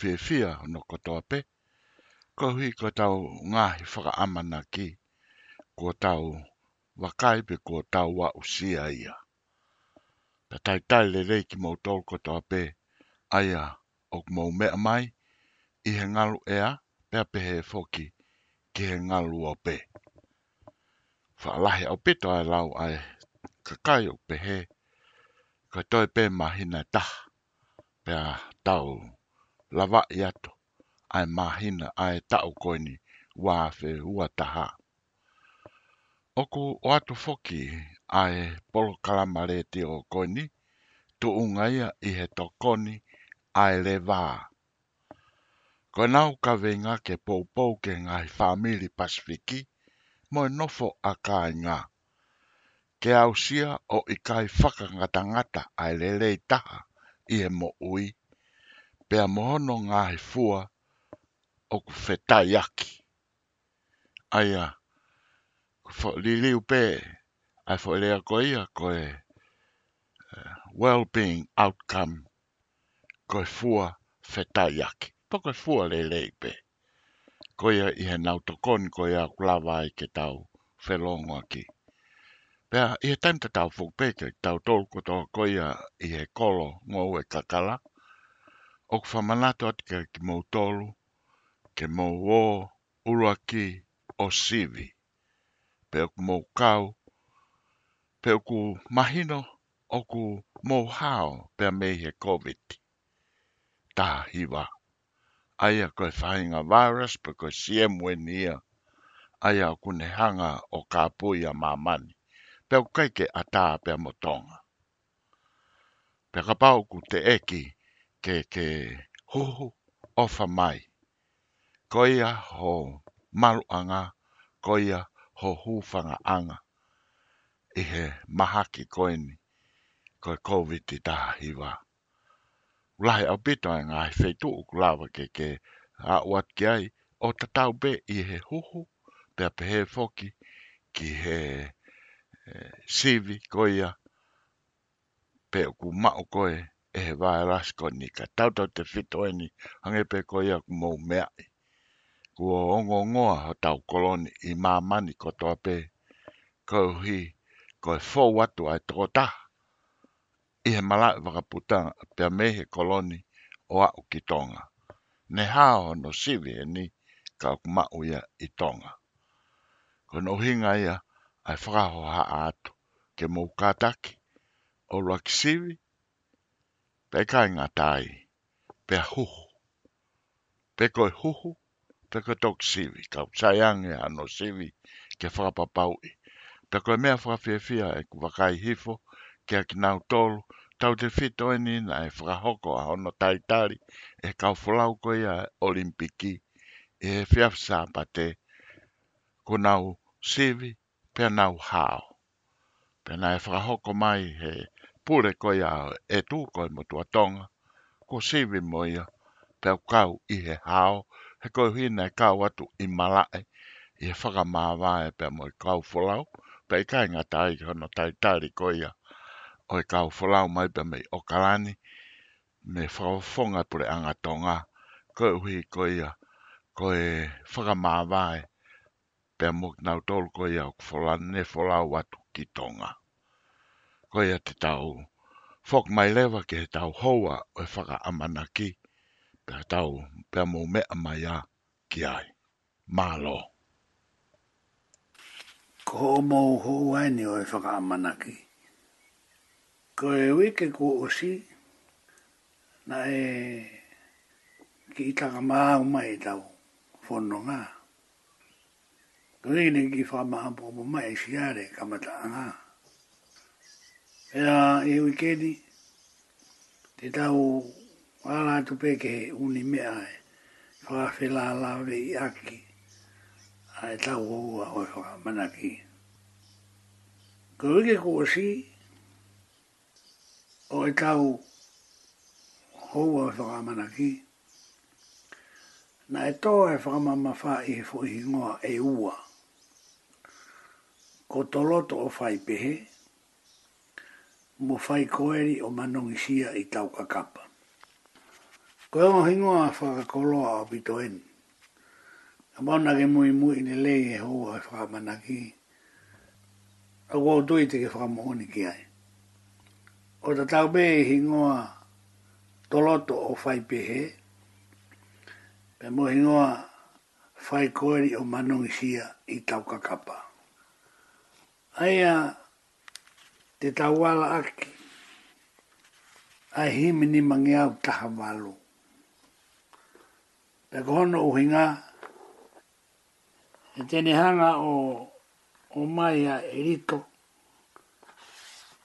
whewhia no kotoa pe. Ko hui ko tau ngāhi whakaamana ki. Ko tau wakai pe ko tau wa usia ia. Ta tai tai le rei ki mou tol kotoa pe. Aia, ok mou mea mai. I he ngalu ea, pea pe he e foki. Ki he ngalu o pe. Whaalahi au pito ai lau ai. Kakai o pe he. Ka toi pe mahina taha. Pea tau. Pea tau lava i ato, ai mahina ai tau koini wā whe ua taha. Oku o atu foki ai polo kalamare te o koini, tu unga ia i he to ai le vā. Ko nau ka venga ke poupou ke ngai whamili pasifiki, mo nofo a ka ngā. Ke ausia o i kai whakangata ai le lei i he mo ui pea mohono ngā he fua o ku whetai aki. Aia, ku whaliliu pē, ai whaerea ko ia ko uh, well-being outcome ko e fua whetai aki. Pako e fua le le pē. Ko ia i he nau tokon ko ia kulawa ai ke tau whelongo aki. Pea, i he taimta tau fukpeke, tau tolu ko ia i he kolo ngou e kakala, o ku whamanato at ke ki tolu, ke mou o urua o sivi. Pe o ku mou kau, pe ku mahino o ku hao pe a he COVID. Tā hiwa. Aia koe whahinga virus pe siem wenia nia. Aia o kune hanga o ka puia mamani. Pe o kaike a pe a motonga. Pe ka Pe ka pau ku te eki ke ke ho ho ofa mai. Koia ho malu anga koia ho hufanga anga. Ihe mahaki koini, koe koviti taha hiwa. Lahe au pito e ngai feitu uku lawa ke ke a uat ki ai o tatau be i he huhu te ape he foki ki he e, eh, sivi koia pe uku mao koe e he wae rasko ni ka tau tau te fito e ni hange pe ko ia ku mou mea i. Ku o ongo ngoa ho tau koloni i mamani ko toa pe kau hi ko e fō watu ai toko ta. I he malak wakaputa pe a mehe koloni o a uki tonga. Ne hao no sivi e ni ka uku mau ia i tonga. Ko no hinga ia ai whakaho ha atu ke mou kātaki. O rakisivi, pe kai ngā tai, pe huhu. Pe koe huhu, pe ko tōk siwi, kau ya no siwi ke whakapapau i. Pe koe mea whakawhiawhia e ku wakai hifo, ke aki nau tōlu, tau te fito e nina e whakahoko a tai taitari, e kau flau ko a olimpiki, e he whiawhisa pa te, ku nau siwi, pe nau hao. Pena e whakahoko mai he pure e ko ia e tu ko mo tu atonga ko sivi mo ia pe kau i he hao he ko hina e kau atu i malae i he whaka māwā e pe mo i kau folau pe i kai ngā tai hono tai tari ko ia o i kau folau mai pe mei o kalani me whakawhonga pure anga tonga ko hui ko ia ko e whaka māwā e pe mo i nau tolu ko ia o ne folau atu ki tonga ko ia te tau fok mai lewa ke he tau hoa o e whaka amana ki pe he tau pe mō me mai a ki ai mālo ko mō hoa ni o e whaka amana ki ko e wike ko osi na e ki i taka māu mai tau whono ngā ko rei ne ki whaka maha pōpō mai e siare kamata ngā e e ui te tau ala tu peke uni mea e, whaafi la la ve i aki, a e tau oua oi e whaka manaki. Ko uke kua si, o e tau oua oi e whaka manaki, na e toa e whaka mama wha i fuhi ngoa e ua, ko toloto o whaipehe, mo fai koeri o manongi sia i tau kakapa. Koe o hingo a whakakoloa o pito eni. A mauna ke mui mui ni lei e hou a whakamanaki. A kua tui te ke whakamohoni ki ai. O ta tau pe e hingo a toloto o fai pehe. Pe mo hingo a fai koeri o manongi sia i tau kakapa. Ai a te tawala aki a himi ni mangi au taha walo. Pe kohono uhinga e tene hanga o o mai a erito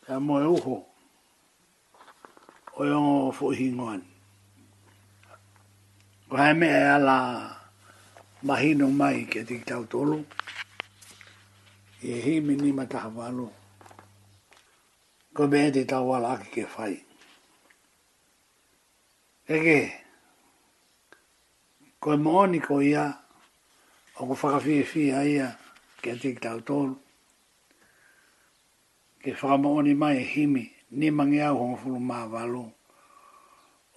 a moe uho o yongo fu hingoan. Ko hae mea e ala mahino mai ke tiki tau tolu e himi ni mataha walo ko me te tau ala ke whai. Ege, ko e ko ia, o ko fi fi ia, ke te tau tōru. Ke whakamooni mai e himi, ni mangi au hongo whuru mā walo.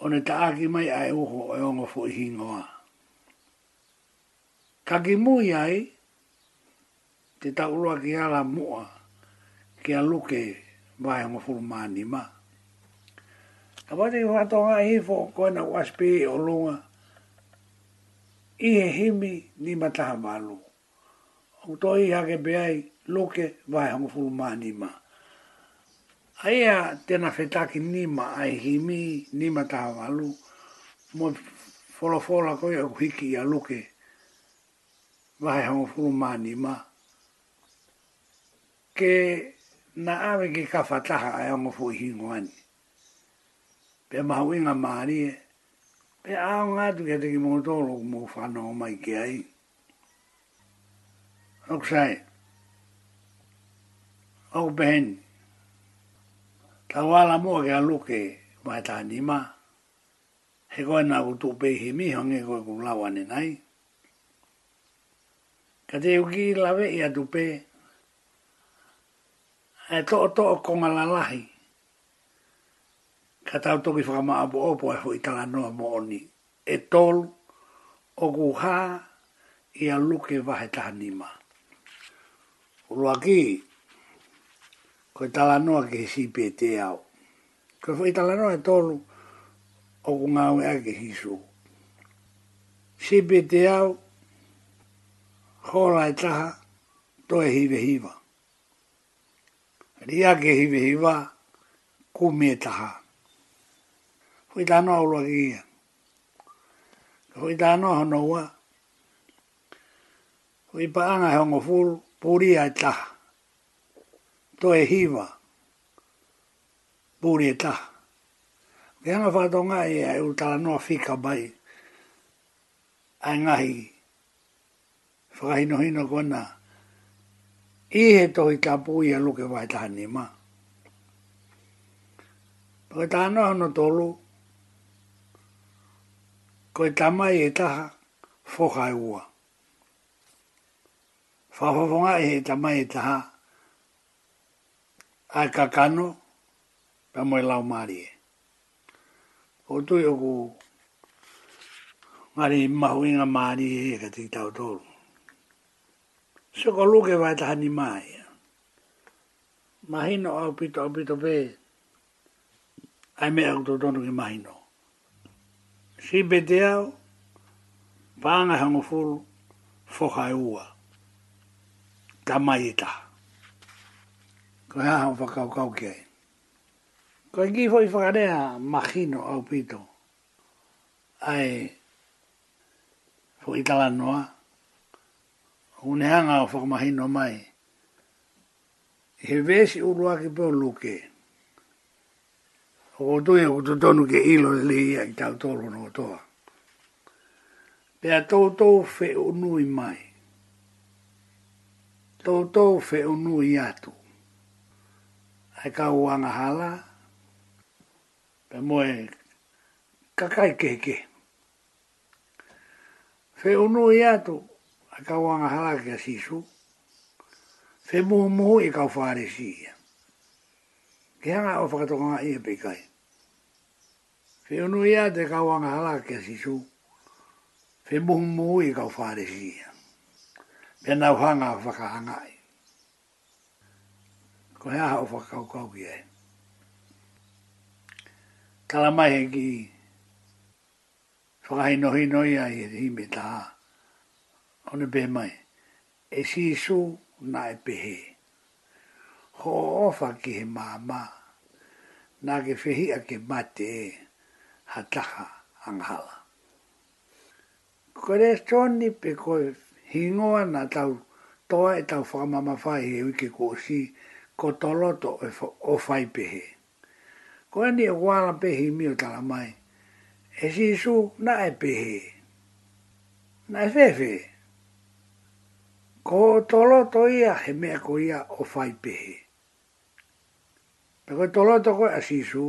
O ne taaki mai ai uho e ongo fo i hingoa. Kaki mui ai, te tau roa ki ala mua, ke aluke vai ngo fulu mani ma. A wate e e i whatonga i fo koina waspe o lunga, e he himi ni mataha walu. O to i hake beai loke vai ngo fulu mani ma. a tena whetaki ni ma ai himi ni mataha walu, mo fola fola koi a kuhiki a loke vai ngo fulu mani ma. Ke na awe ki ka fataha ai ongo fu hingo ani. Pe mahuinga maari e, pe ao ngā tu ke te mongo tōro ku mō whanau o mai ki ai. Ok sai, ok ben ta wala mō kia luke mai tā ma he na nā tu pe hi mi hongi koe ku lawane nai. Ka te uki lawe ya tu pe he e eh, to to ko ngalalahi ka tau to bifa a bo opo e foi tala no mo oni e tol o guha e a luke va heta anima ulo aki ko tala no ki ke si pete au ko foi tala no e tol o kunga o a ke hisu si pete au hola e taha to e hive hiva, hiva. Ali ke hiwe hiwa kumie taha. Hoi tano au loa kia. Hoi tano hono ua. Hoi paanga hongo fulu puri ai taha. To e hiwa. Puri e taha. Kianga whātonga e ai utala noa fika bai. Ai ngahi. Whakahinohino kona. Whakahinohino kona i he tohi tapu i a luke vai tāne mā. Paka tāna hana tolu, koe tamai e taha whokai ua. Whawhawhonga e he tamai e taha a kakano pa moe lau maari e. O tui oku ngari mahuinga maari e ka tiki tau tolu se ko luke vai ta ni mai mahino au pito au pito be ai me au to no ki mahino si be te au pānga hango furu foka e ua ta mai e ta ko ha hao whakau kau ki ko e gi fo i whakarea mahino au pito ai fo italanoa noa kuneanga o whakamahino mai. He vesi urua ki pō luke. O tui o kututonu ke ilo li ia i tau tōru no toa. Pea tōtou fe unui mai. Tōtou fe unui atu. Ai ka uanga hala. Pe moe kakai keke. Fe unui atu. Fe unui atu a ka wanga hala ke a sisu. Fe moho moho e ka fare si Ke hanga o whakatokanga e ia pe kai. Fe no ia de ka wanga hala ke a sisu. Fe moho moho e ka fare si ia. Pe na uhanga o whakahanga i. Ko hea ha o whakaukau ki e. Kala mai he ki whakahinohinoia i he hime taha ono be mai e si su na e pehe. Ho ofa ki he māma, nā ke whehi a ke mate e ha taha anghala. Kore tōni pe koe hingoa na tau toa e tau whakamama whai he uke ko si ko toloto e o whai pehe. Koe ni e wāla pehi mi o tala mai, e si su na e pehe. Nā e whewhee ko toloto ia he mea ko ia o fai pehe. Pako toloto koe asisu,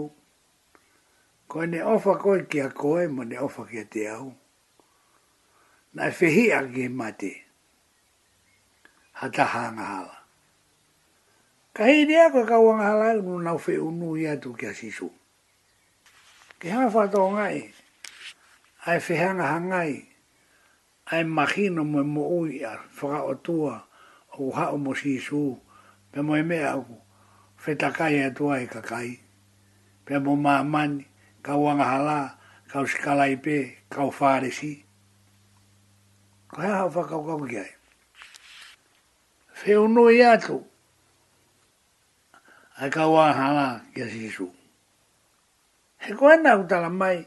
koe ne ofa koe kia koe, mo ne ofa kia te au. Na e fehi a ki he mate, hata hanga hala. Ka hei rea koe ka uanga hala, nu nau fe unu ia tu kia sisu. Ke hanga whatoa ngai, ai fehanga hangai, ai mahino mo mo ui a fora o tua o ha o mo si su e e pe mo me a ku fe ta kai e tua e ka kai pe mo ma man ka wanga hala ka skala i pe ka o fare si ka ha fa ka ka ki ai fe o no ia tu ai ka wanga hala ki si su he ko na uta la mai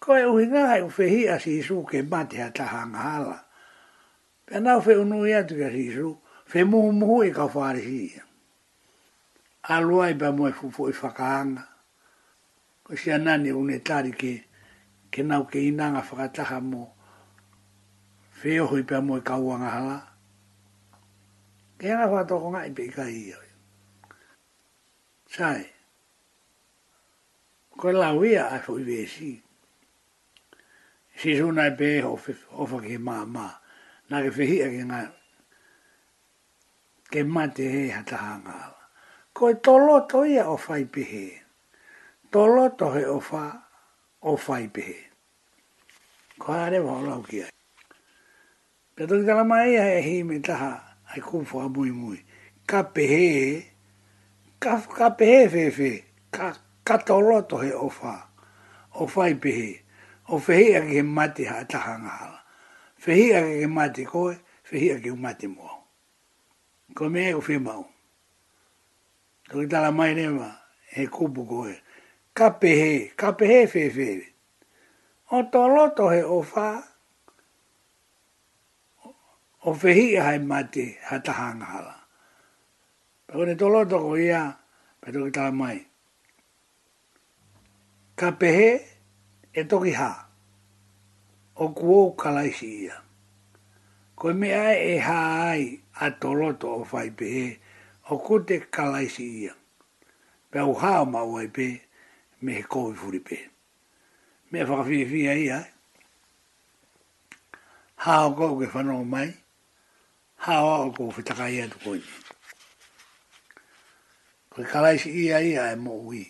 ko e ui ngā hai uwhehi a si isu ke mate a taha ngahala. Pea nau whe unu i atu ka si isu, muhu muhu e kau whare si ia. Alua i ba mua e fufu i e whakaanga. Ko si anani une tari ke, ke nau ke inanga whakataha mo, whe oho i ba mua e kau ngahala. Ke anga whatoko ngai e pe i ka i oi. Sai, ko e lau ia a fwi vesi si zuna e pe ho fa ke ma ma na ke fi ke nga ke ma te he hata hanga ko e to lo to ia o fai pe he to lo to he o fa o fai pe he ko a re ho lau ki ai pe to ka la mai e he me ta ai ku fo a mui mui ka pe he ka ka pe he fe fe ka ka to lo he o fa o fai pe o fehi a ke mate ha taha ngahala. Fehi a ke mate koe, fehi a ke mate mua. Ko me e o fehi mau. Ko ki tala mai rewa, he kupu koe. Ka pehe, ka pehe fehi O to loto he o fa, o fehi a hai mate ha taha ngahala. Pako ni to loto ko ia, pe to ki tala mai. ka pehe, e toki ha, o kuo kalaisi ia. Koe mea e ha ai a toloto o whaipe e, o kute kalaisi ia. Pea u ha o mawai pe, me he kohi furipe. Mea whakawhiwhia ia, ha o kou ke whanau mai, ha o o kou whitakai atu koini. Koe kalaisi ia ia e mo ui.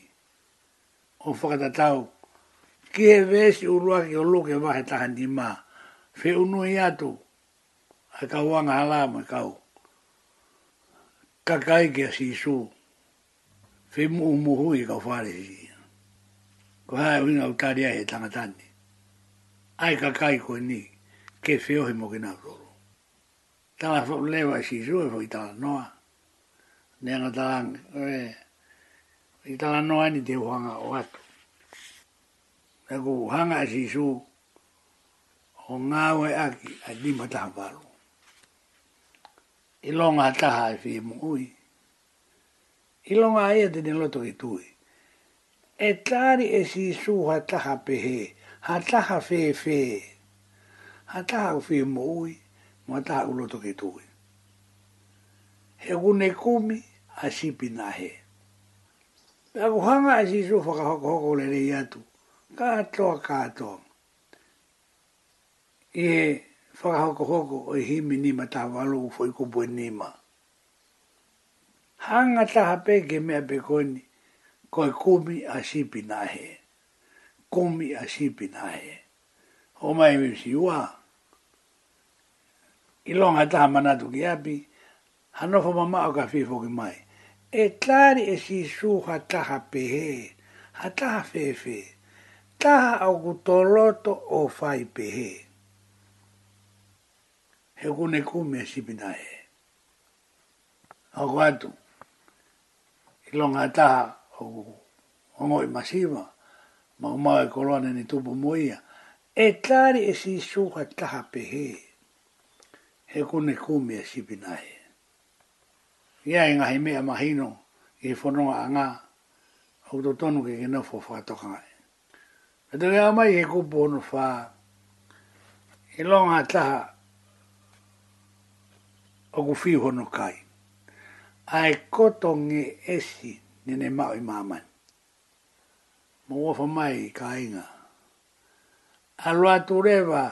O whakatatau kou ke he vesi urua ke olo ke wahe taha ni ma Whe unu i atu, a ka wanga hala mo kau. Ka kai ke si su, whe mu umuhu i kau whare si. Ko hae winga u tari ai he tangatani. Ai ka kai koe ni, ke whe ohe mo ke na roro. Tala whu lewa i si su e whu tala noa. Nea ngatalang, oe, i tala noa ni te huanga o atu e ku hanga si su o ngawe aki a di mataha paru. I taha e fie mu ui. Ilonga longa ia e te loto ki E tari e si su ha taha pehe, ha taha fe fe. Ha taha u fie mu ui, ma taha u loto ki He gune kumi a sipi na he. Pea ku hanga e si su whakahokohoko le rei atu. katlo katlo e whakahokahoko o hi minima ta walo ufo i kubwe nima. Hanga ta hape ke mea pekoni koe kumi a shipi nahe. Kumi a shipi nahe. O mai misi ua. I longa taha manatu ki api, hanofo mama o ka fifo ki mai. E tlari e si suha taha pehe, ha taha fefe. taha au ku toloto o fai pehe. He kune kume sipina he. Au atu, ilonga ta au ongoi masiva, ma uma e koloane ni tupu moia e tari e si suha taha pe He kune kume sipina he. Ia inga e he mea mahino, i whanonga a ngā, au tonu ke gina fo whatokangai. A te rea mai he kupo ono whā. He longa O ku whi hono kai. Ai koto nge esi nene mau i māman. Mo wafa mai ka inga. A loa turewa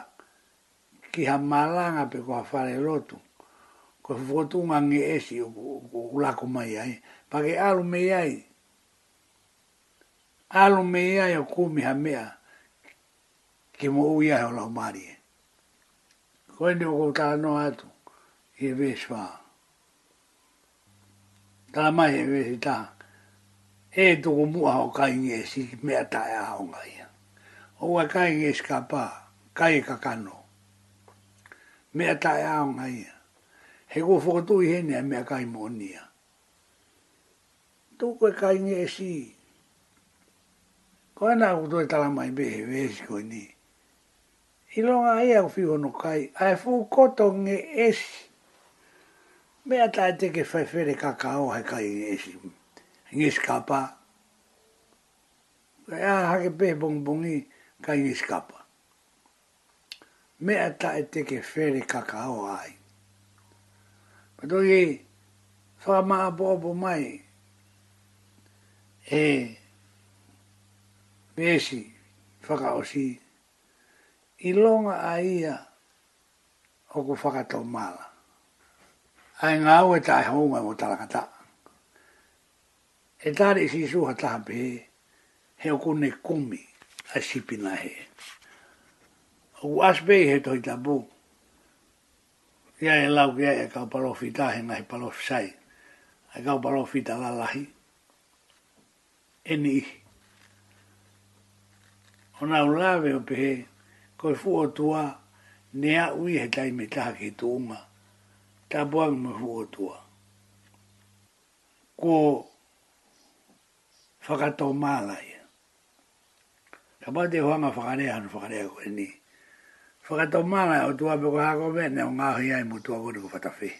ki ha malanga pe kua whare rotu. Kua whotunga nge esi o ku mai ai. Pa ke alu me ai alo mea e o kumi ha mea ke mo uia he o lau mari e. Koe ni o kutala no atu i e vee shwa. Tala mai e vee shita. E tuku mua o kai nge si mea ta e aho ia. O wa kai nge skapa, kai e kakano. Mea ta e aho nga ia. He kua fukatui hene a mea kai mo nia. Tuku e kai nge si mea ko ana u do tala mai be be ko ni i lo nga ia u fiu no kai ai fu ko to nge es me ata e te ke fa fe re kakao ha kai es nge skapa ya ha ke be bong bongi kai nge skapa me ata e te ke fe re kakao ai pa do ye fa ma bo bo mai eh, pesi whakaosi i longa a ia o ku whakatau mala. Ai ngā ue tai honga o talakata. E tāre i sisu ha taha pe he o kune kumi a sipina he. O ku aspe he tohi tabu. Ia e lau kia e kau palofi tahe ngahi palofi sai. E kau palofi tala lahi. E ni ihi o nā ulawe o pehe, ko i fuo tua, ne a ui he tai me ta ki tu unga, tā buang me fuo tua. Ko whakatau mālai. Ka pate huanga whakarea hanu whakarea koe ni. Whakatau mālai o tua pe ko hako me, ne o ngā hui ai mu tua kore ko whatawhi.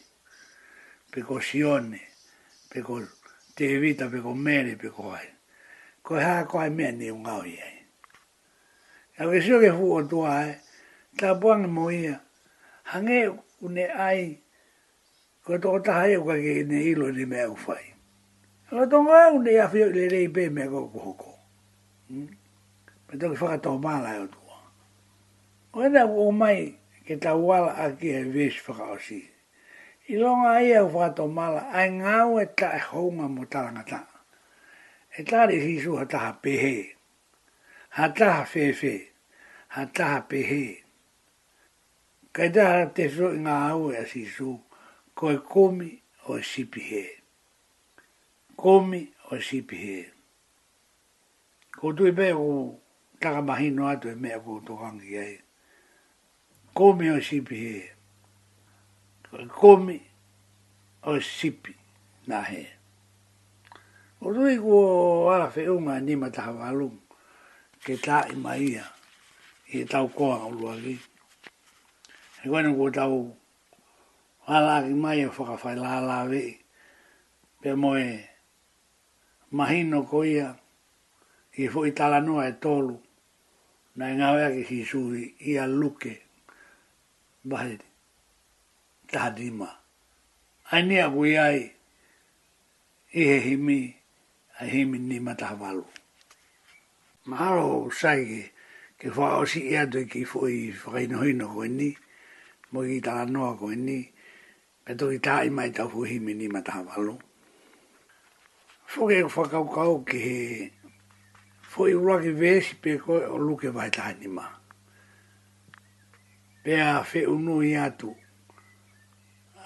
Pe ko sione, pe ko te evita, pe ko mere, pe ko hai. Ko hako ai me ni o ngā hui ai. Ia ke sio ke hu o tua ta buang mo ia. Hange une ai, ko toko taha ia kua ke ne ilo ni mea ufai. Ala tonga e une ia fio le rei pe ko ko. hoko. Hmm? Me toki whaka tō mala e o tua. O ena u mai ke ta wala a ki e vish whaka o si. I longa ia u whaka tō mala, ai ngau e ta e hounga mo talangata. E tari hisu ha taha pehea ha taha fefe, ha taha pehe. Kai taha te so i ngā aue a si su, ko e komi o e sipihe. Komi o e sipihe. Ko tu i o taka mahino atu e mea kou tokangi ai. Komi o e sipihe. Ko e komi o e sipi nahe. Ko tu i ku o alafe unga ni ke ta i mai ia, e tau koa o lua ki. E koe nuku tau ala ki mai e fa la la vei, pe moe mahino ko ia, e fu i tala no e tolu, na inga ve ki hisu i ia luke, bahiri, tahadima. Ai nia kui ai, i he himi, ai himi ni matahavalu maro sai ke ke fa o si ia de ki fo i frai no no ni mo i ta no ko ni pe to i ta i mai ta fu hi mini ma ta va lo fo e ke fo ka ka o ke fo i ro ki ve si pe ko o lu ke vai ta ni ma pe a fe u no i atu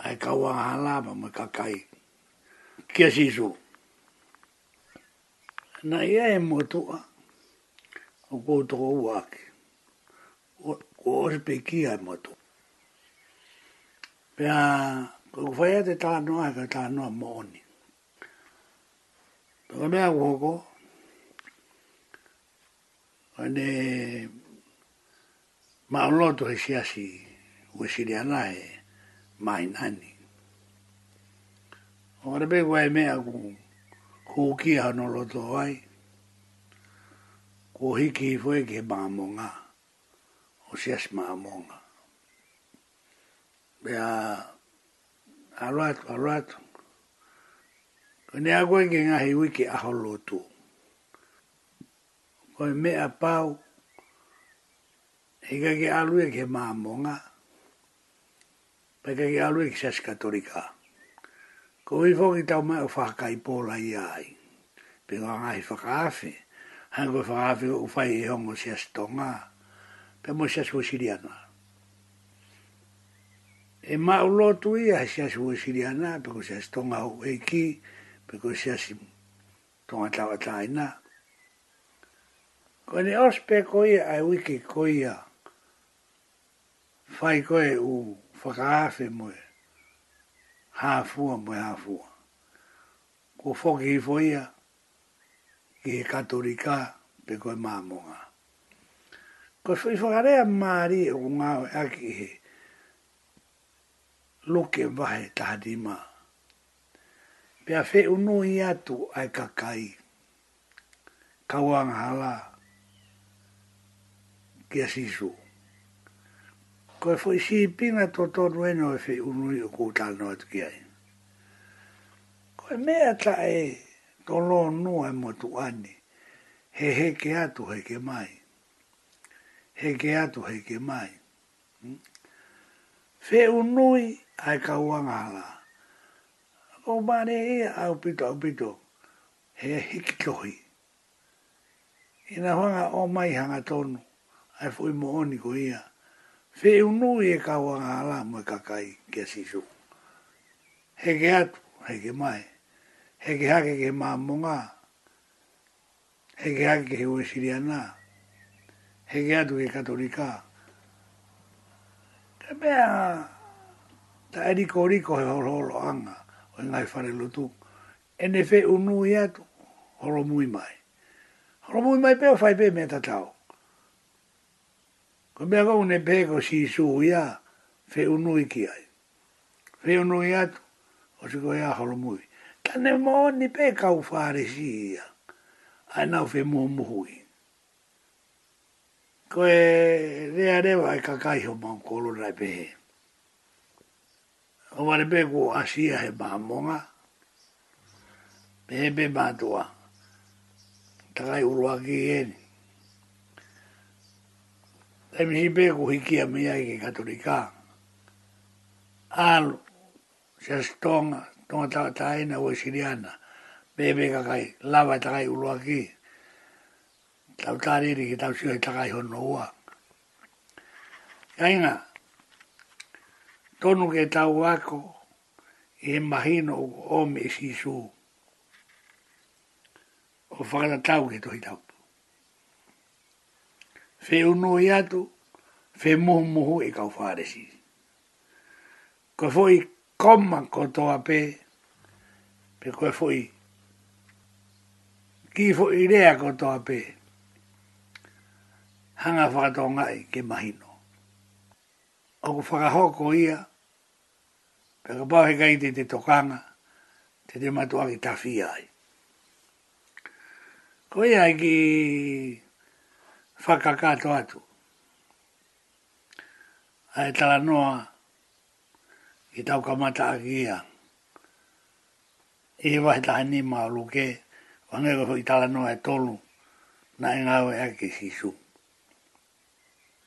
ai ka wa hala ba ma ka kai ke si zo na ia e mo tu a o koutou o wāke. Ko ose pe kia e mato. Pea, ko kufaya te tānoa e ka tānoa mōni. Pea mea koko, ane maoloto he siasi uesiri ana e mai nani. Ora pe kua e mea ku kukia hanoloto hai. ai ko hiki foi ke mamonga o se as mamonga be a alat alat kone a koe ke ngahi wiki aho lotu koe me a pau hika ke alue ke mamonga peka ke alu ke sas katolika ko i fokitau mai o whakai pola i ai pe ngahi whakaafi ha go fa afi u fai e hongo se astonga pe mo se asu siriana e ma u lotu ia se asu siriana pe ko se astonga u eki pe ko se asi tonga tawa taina ko ne os pe ko ia ai wiki ko ia fai ko e u fakaafi mo ha hafua mo ha hafua ko foki i fo ia ko ki he katorika pe koe mamonga. Ko i whakarea maari e o ngā aki he loke vahe tahadima. Pea whe unu i atu ai kakai. Kawang hala kia sisu. Ko e si pina tō tō rueno e whi unui o kūtāna atu ki ai. Ko mea ta e tolo no e mo tu ani he he ke atu he ke mai he ke atu he ke mai hmm? fe unui ai ka wanga la o mane e au pito au pito he hiki kohi ina hanga o mai hanga tonu ai fui mo oni ko ia fe unui e ka wanga la mo e kakai ke sisu he ke atu he ke mai he ke hake ke maamonga, he ke hake ke heo siriana, he ke atu ke katolika. Ke mea, ta eriko riko he horo horo anga, o ngai whare lutu. E ne fe unu i atu, horo mui mai. Horo mui mai peo fai pe mea tatao. Ko mea kou ne pe ko si su ia, fe unu i ki ai. Fe unu i atu, o si ko ia horo mui tane mo ni pe ka u fare si ai na fe mo mo hui ko e re are wa ka kai ho mo ko lo rai pe o wa pe ko asia he ba mo nga pe pe ba tua tai u wa ki e e mi pe ko hiki a mi ai ki katolika al se stonga tonga tawa tae na ua siriana. Bebe ka kai, lawa e takai ulua ki. Tau tariri ki tau siwa e takai hono ua. Kainga, tonu ke tau wako, i e mahino u ome i sisu. O whakata tau ke tohi tau. Fe unu i atu, fe muhu muhu i e kau whaare Ko foi koma kotoa pe, pe koe fui. Ki fui rea kotoa pe, hanga whakato ngai ke mahino. Oku whakahoko ia, pe ka pau hekai te te tokanga, te te matua ki tawhi ai. Ko ia ki whakakato atu. Ai tala noa, i tau kamata a kia. I e wahi tahi ni maulu ke, wangai koso i tala noa e tolu, na e ngāwe a ke sisu.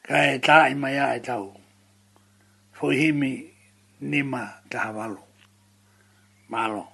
Ka e tā i mai a e tau, fuhimi ni ma tahawalu. Maalo.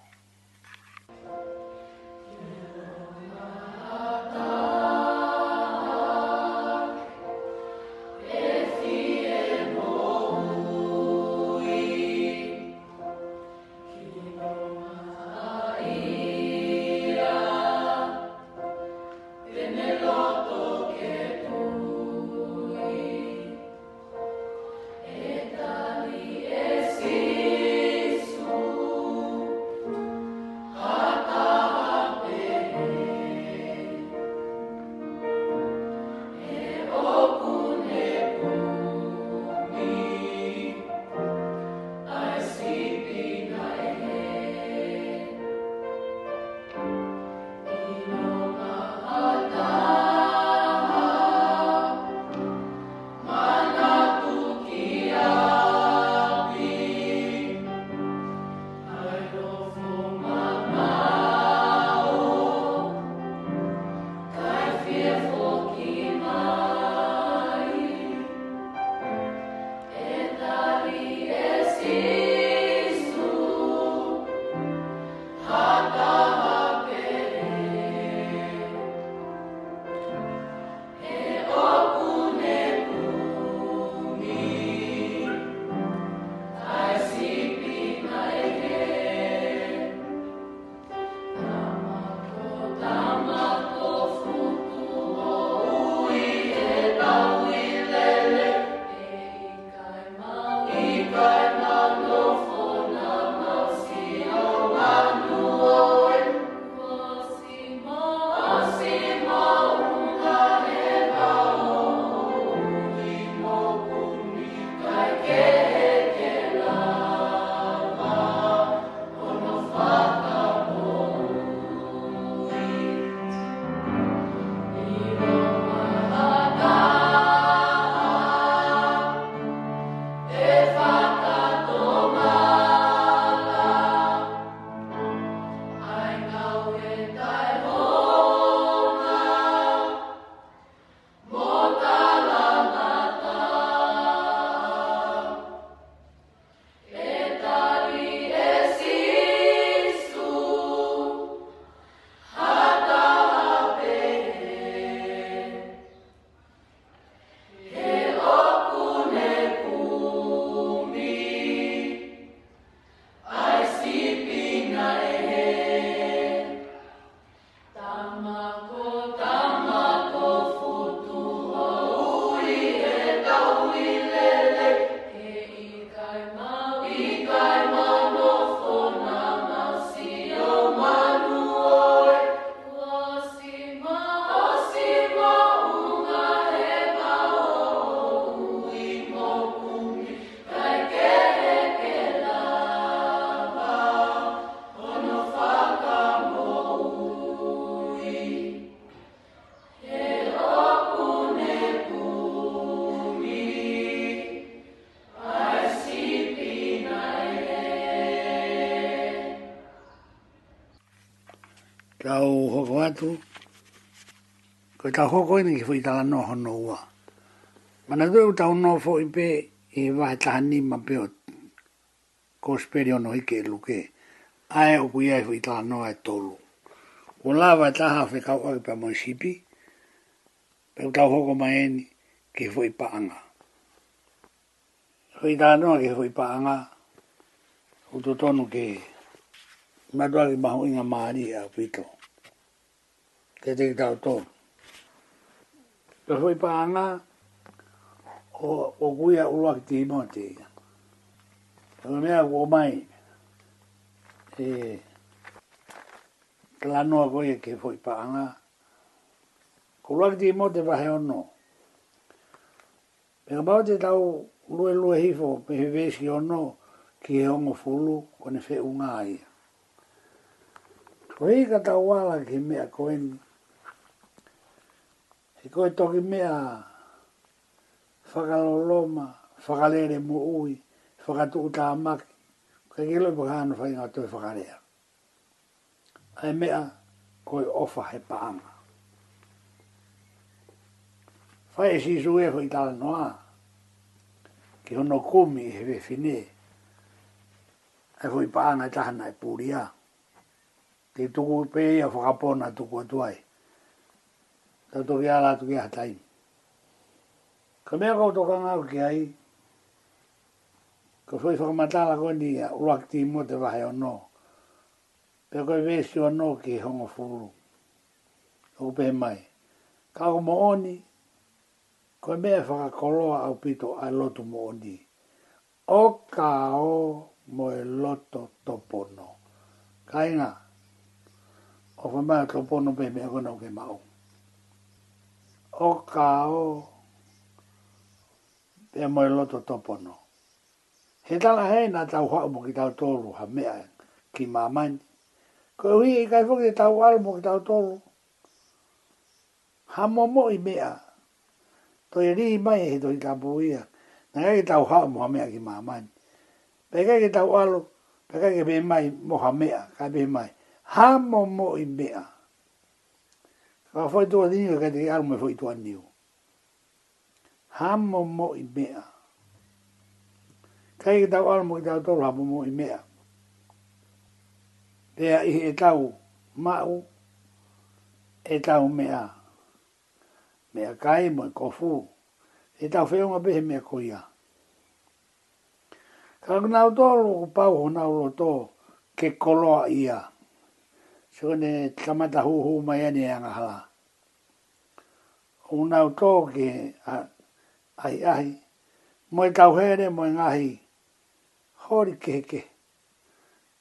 ka hoko ina ki fui tala noho no ua. Mana tue uta unno fo i pe i e wahe taha ni ma peo ko speri ono hike e luke. Ae o kui ai fui tala noho e tolu. Ko la wa e taha fe kau ake pa moi sipi, pe uta hoko ma eni ki fui pa anga. Fui tala noho ki fui pa anga, uto tonu ke matua ki maho inga maari e a pito. Tete ki tau tonu. Pe foi pa o o guia o lua ki te Pero mea o mai e la noa goia e ke foi pa anga ko lua ki te imote pa he ono. Pe kapao te tau lue lue hifo pe he ono ki he ongo fulu kone fe unga aia. Ko hei ka tau wala ki mea koeni E koe toki mea whakaloloma, whakalere mo ui, whakatuku tā maki. Koe ke loipo hana whainga toi whakarea. Ai mea koe ofa he paama. Whai e sisu e hoi tala noa. Ki hono kumi e hewe whine. Ai hoi paanga tahana e pūria. Te tuku pēia whakapona tuku atuai ka to ia la tu ia tai ka me ko to ka nga ki ai ka foi fo la ko ni ro akti mo te va o no pe ko ve si o no ki ho mo fu o pe mai ka o mo oni ko me fa ka kolo au pito a lotu mo oni o ka o mo e loto topono. Kainga, o whamaya topono pe mea kona o ke maunga o ka o e moe loto topono. He tala hei nga tau hau mo ki tau tolu ha mea ki mamani. Ko hui e kai fuki tau hau mo ki tau tolu. Ha mo i mea. To e rii mai he to i tapu ia. Nga kai tau hau mo ha mea ki mamani. Pe kai ki tau hau, pe kai ke mai mo ha mea, kai pe mai. Ha mo i mea a foi to di ga di ar me foi to anio hammo mo i mea kai da ar mo da to ra mo i mea te i e tau ma e tau mea mea kai mo i kofu e tau feo nga behe mea koia ka na to ro pau ho na ro to ke koloa ia Sone tamata huhu mai ane e anga halaa una to ai ai mo e kau here mo ngahi hori ke ke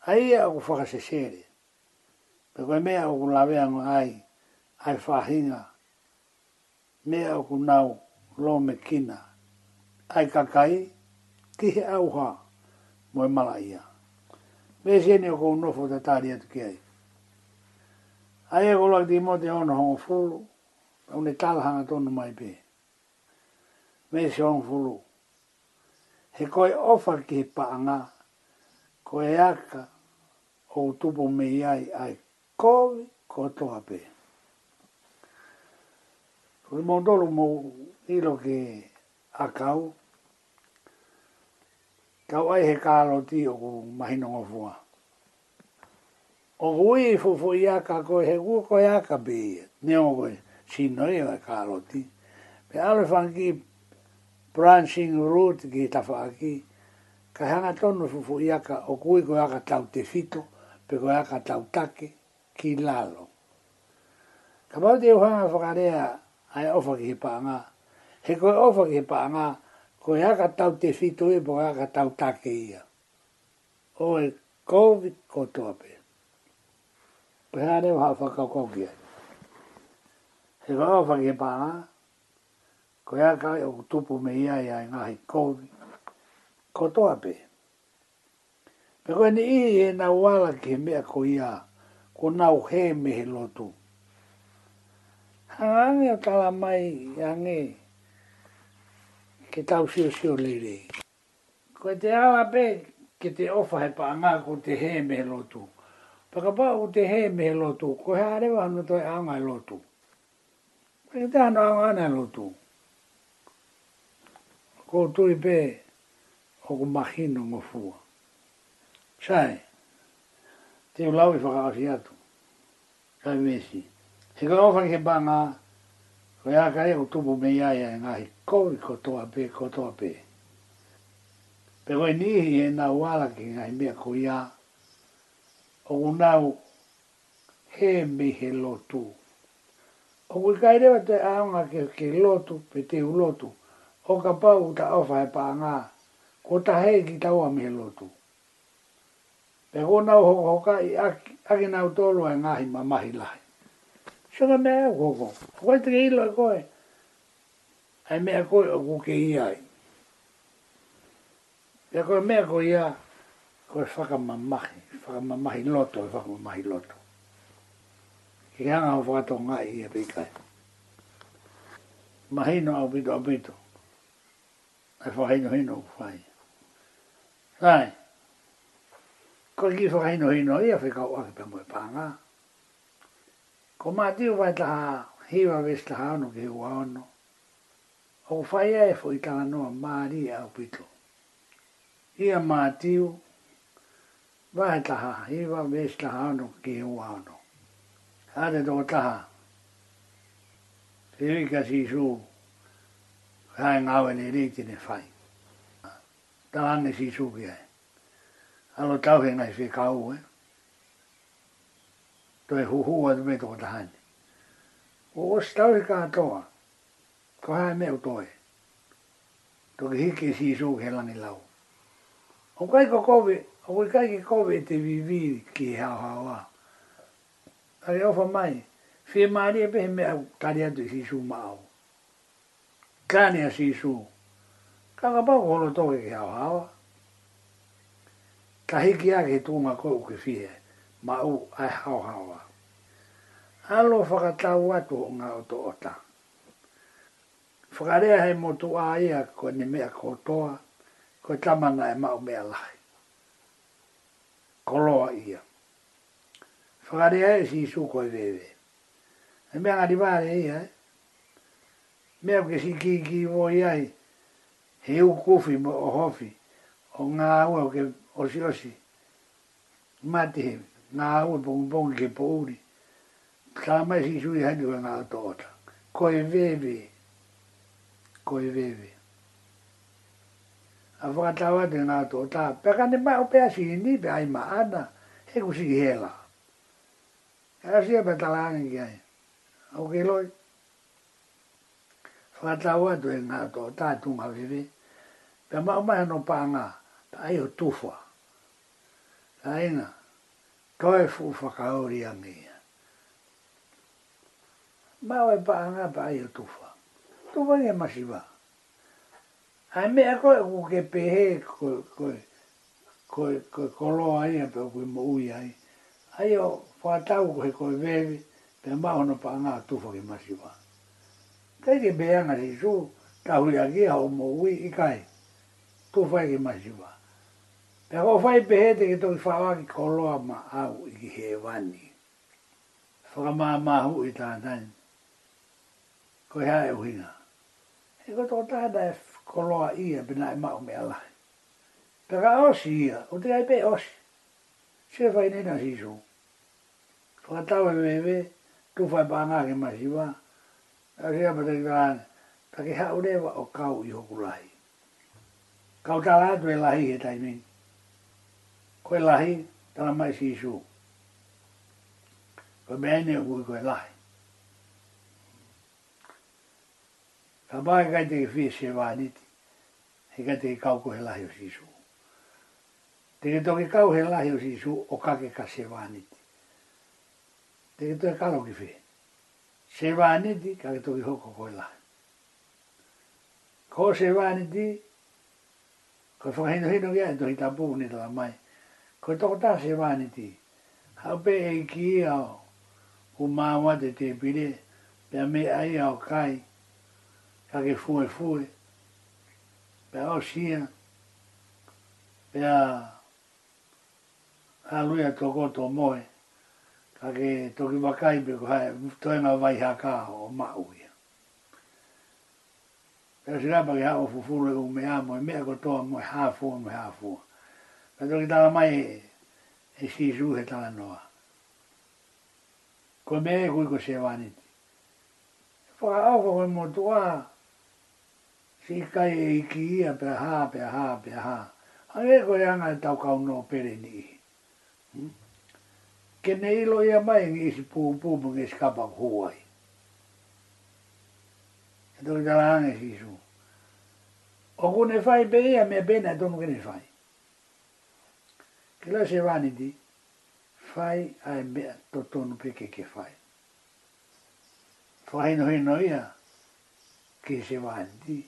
ai a u fa se sere pe ko me a u la ve ai ai fa hinga me lo me kina ai ka kai ki he au ha mo mala ia me se ne ko no fo ta ri ai ai e go la di mo ono ho fulu au ne hana tonu mai pe. Me se on fulu. He koi ofar ki he Ko koe aka o tupo me iai ai kove ko toha pe. Koe mo dolu mo ilo ke akau, kau ai he kālo ti o ku mahinonga fua. O kui fufu iaka koe he kua koe aka pe, neongoe. koe si noi e kāroti. Pe alo whangi branching root ki tawha aki, ka hanga tonu fufu iaka o kui ko aka tau te pe ko aka tau take ki lalo. Ka pau te uhanga whakarea ai ofa ki he paanga, he ko ofa ki he paanga, koe aka tau te e bo aka tau take ia. Oe COVID kotoa pe. Pe hanga ne uhanga whakau Se kaua whake pāna, ko ia kai o tupu me ia ia i ngahi kōwi, ko toa pē. Me koe ni i e nā wāla ki mea ko ia, ko nā o he me he lotu. Hangangi o tala mai i ange, ke tau sio sio lere. Koe te ala pē, ke te ofa he pāna ko te he me he lotu. Pakapā o te he me he lotu, ko he arewa hanu toi angai lotu. Pei tā nā ngā nā lotu. Ko tui pē, hoko mahino ngō fua. Chai, te u lau i whakaafi atu. Kai mesi. He ka ngā whakihe pā ngā, ko ia kai o tupu me iaia e ngāhi kōi ko toa pē, ko pē. Pe koe nihi e nā wāla ki ngāhi mea ko ia, o unau he mihe lotu. Pei O kui kairewa te aonga ke, ke lotu pe te ulotu, o ka pau ta o e paa ngā, ko ta he ki taua me lotu. Pe na nau hoka hoka i aki, aki nau tolu e ngāhi ma mahi lahi. Shaka mea au koko, koe te ke ilo e koe, ai e mea ko o kuke i ai. Pe koe mea koe ia, koe whakamamahi, whakamamahi loto, e whakamamahi loto ki hanga o whakato ngai i a e pikai. Mahino au pito a pito. Ai whakaino hino u whai. Rai. Koe ki whakaino hino i a whikau ake pe moe pānga. Ko mā tiu vai taha hiwa ves taha anu ki hua anu. O whai e fo i tala noa māri a pito. Ia mā tiu vai taha hiwa ves taha anu ki hua anu. Hāne tō taha. Te rika si sū. Hāi ngāwe ni rīti ni whai. Tā ane si sū ki hai. Alo tau he ngai whi kāu e. Eh. Tō e huhu a dume tō taha ni. O os tau he kātoa. Ko hāi me o tōe. Tō ki hiki si sū ki lani lau. O kai ko kōwe. O kai ki kōwe te vivi ki hao hao hao a reo fa mai, fi e maari e pehe mea kari atu i sisu maau. Kani a sisu, kaka pao kono toke ke hao hawa. Ka hiki a ke tūnga kou ke fie, ma u ai hao hawa. Alo whakatau atu o ngā o tō ota. Whakarea hei mo tū a ia ko ni mea kotoa, ko tamana e mau mea lahi. Koloa ia. Whakare ai si isu koe wewe. E mea ngari wāre ia, e. Mea ke si ki ki wō iai, he u kufi mo o hofi, o ngā ua ke osi osi. Mati he, ngā ua pongi pongi ke po uri. Tā mai si isu i hanyu ka ngā ato ota. Koe wewe. Koe wewe. A whakatawa te ngā ato ota. Pekane mai o pēsi ni, pe ai maana. He kusi hela. He kusi hela. Era sia patala ni gai. O ke loi. Fata wa to e nga to ta tu ma vive. Pe ma ma no pa nga. Ta ai o tufa. Ta ai na. Ka e fu fa ka o ri ani. Ma o e pa nga pa ai o tufa. Tu va ni ma si va. A me a ko ku ke pe he ko ko ko ko lo ai pe ku mo u ai. Ai o wa tau ko he koe pe maho no pa tu fo ki masiwa. Tei ke beanga si su, tahu ia ki hao mo ui i kai, tufo ki masiwa. Pe ko fai pehete ki toki whawa ki koloa ma au i ki he wani. Whakamā māhu i tātani. Ko hea e uhinga. He ko tō tātā e koloa ia bina e mao me alai. Pe ka osi o te ai pe osi. Se fai nena si suu. Wa tawe mewe, tu fai pānga ke mahiwa. A rea pata i tāne, ta ke hau rewa o kau i hoku lahi. Kau tā rā tu e lahi he taimin. Koe lahi, tāna mai si isu. Koe mēne o kui koe lahi. Ka pāke kai te ke fie se vāniti, he kai te ke kau koe lahi o si isu. Te ke toke kau he lahi o si isu, o kake ka se vāniti te ke tue kalo ki whi. Se wāne di, ka ke tue hoko koe la. Ko se wāne di, ko whakahino hino ki a, tue hita pūu ni tala mai. Ko e toko tā se wāne di, hau pe e ki i au, ku māwa te te pire, pia me ai au kai, ka ke fue fue, pia au sia, pia aluia toko to moe, ka ke toki wakai pe ko hae toi ngā vai hā kā o mau ia. Pera sira pake hā o fufuru e o mea mo e mea ko toa mo e hā fua mo e hā fua. Pe toki tala mai e si su he tala noa. Ko mea e kui ko se waniti. Whaka au ko koe mo tua si kai e iki ia pe hā pe hā pe hā. Hā e koe anga e tau kau pere ni. Hmm? ke neilo ia mai ngi isi pūpū mungi isi kapak huwai. E tuki tala hange si isu. O ku ne fai pe ia mea bena e tomu kene fai. Ke lai se vani di, fai ai mea to tonu pe ke ke fai. Fai no hino ia, ke se vani di,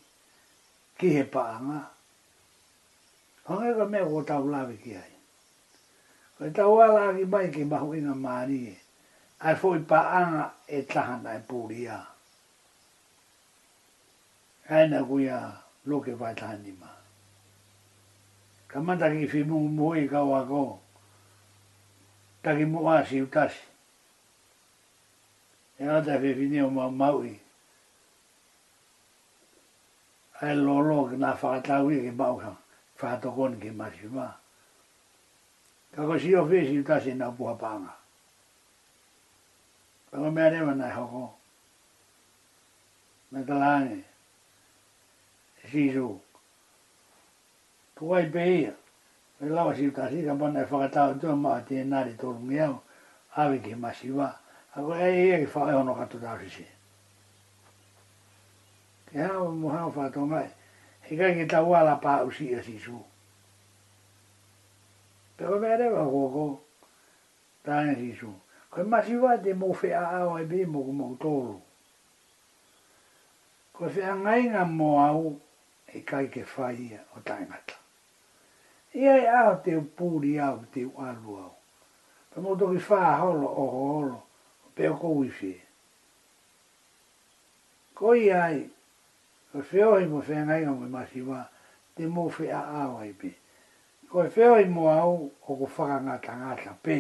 ke he paanga. Hange ka mea kua tau lawe ki ai. Koe tau ala ki mai ki mahu inga maari e. Ai fwoi pa anga e tahana e pūri a. Aina kui a loke vai tahani ma. Ka manta ki fi mungu mua i e kau a kō. Ta ki mua si utasi. E ata fi fini o mau maui. Ai lolo ki nga whakatau i ki mau ka. Whakatokon ki mashi maa. Kako si o fesi i tasi nga puha panga. Kako mea rewa nai hoko. Me talange. Sisu. Kukai peia. Me lawa si i tasi ka panna i whakatau tua maa tia nari toru ngiau. Awe ki masiwa. Ako ei ei ei whae hono katu tau sisi. Ke hao muhao whatongai. Hei kai ki tau ala paa usi a sisu. Kako Pe o mea rewa ko ko tāne si su. Koe masi wā te mō whi a au e bī mō kumō tōru. Koe whi a ngai ngā mō au e kai ke fai o tāngata. Ia e au te upūri au te uaru au. Pe mō toki whā holo o holo pe ko kou fi. whi. Ko i ai, koe whi ohi mō whi a ngai ngā mō masi wā te mō whi a au e ko e whewa i mo au o ko whaka ngā tangata pē.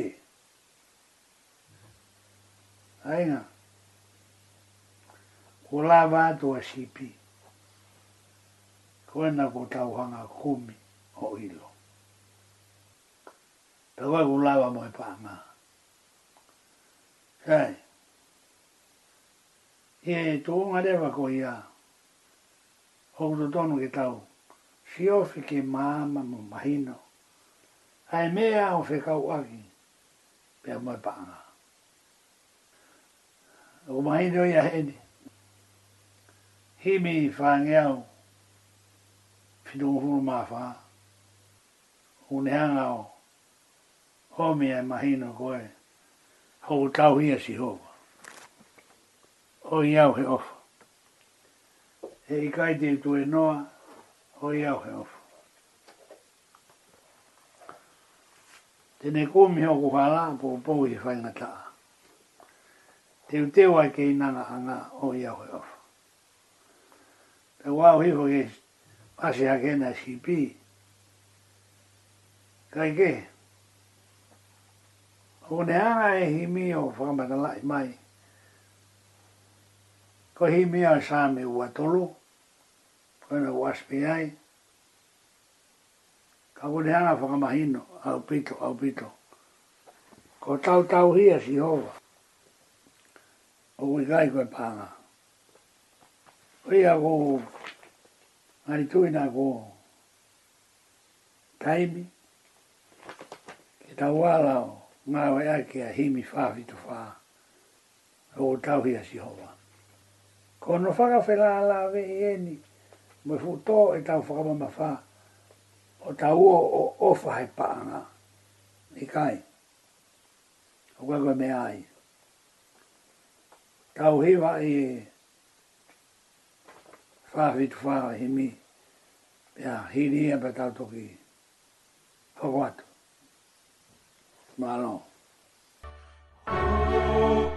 Aina, ko la vātua sipi, ko ena ko tauhanga kumi o ilo. Ta koe ko lawa mo e pāngā. Kai, he tōngarewa ko ia, hokuto tonu ke tau, fiofi ke māma mō mahino. Hai mea o whekau aki, pe a mai paanga. O mahino i ahene, himi i whāngeau, whinuhuru mā whā, unihanga o, homi e mahino koe, hou tau hia si hou. O iau he ofa. He ikai te tue noa, Hoi au he ofu. Tēnei kōmi hoku hala, pō pōu i whaingata. Teu teu ai kei nanga hanga, hoi au he ofu. Pe wāu hifo ke pasi hake nā shipi. Kai ke? Hoko ne hanga e himi o whakamata lai mai. Ko himi o sāmi ua tolu. Ko himi o sāmi ua tolu ona waspe ai. Ka kone hanga whakamahino, au pito, au pito. Ko tau tau hia si hova. O ui gai koe pānga. Oi a ko, ngari tui ko, taimi, ki tau alao, ngā wai a himi whāwhi tu whā. O tau hia si hova. Ko no whakawhela ala vei eni, me futo to e tau fa ma fa o tau o o fa he pa nga i kai o ga me ai tau he wa e fa vi mi ya he ni e pa tau toki ho wat ma no Oh,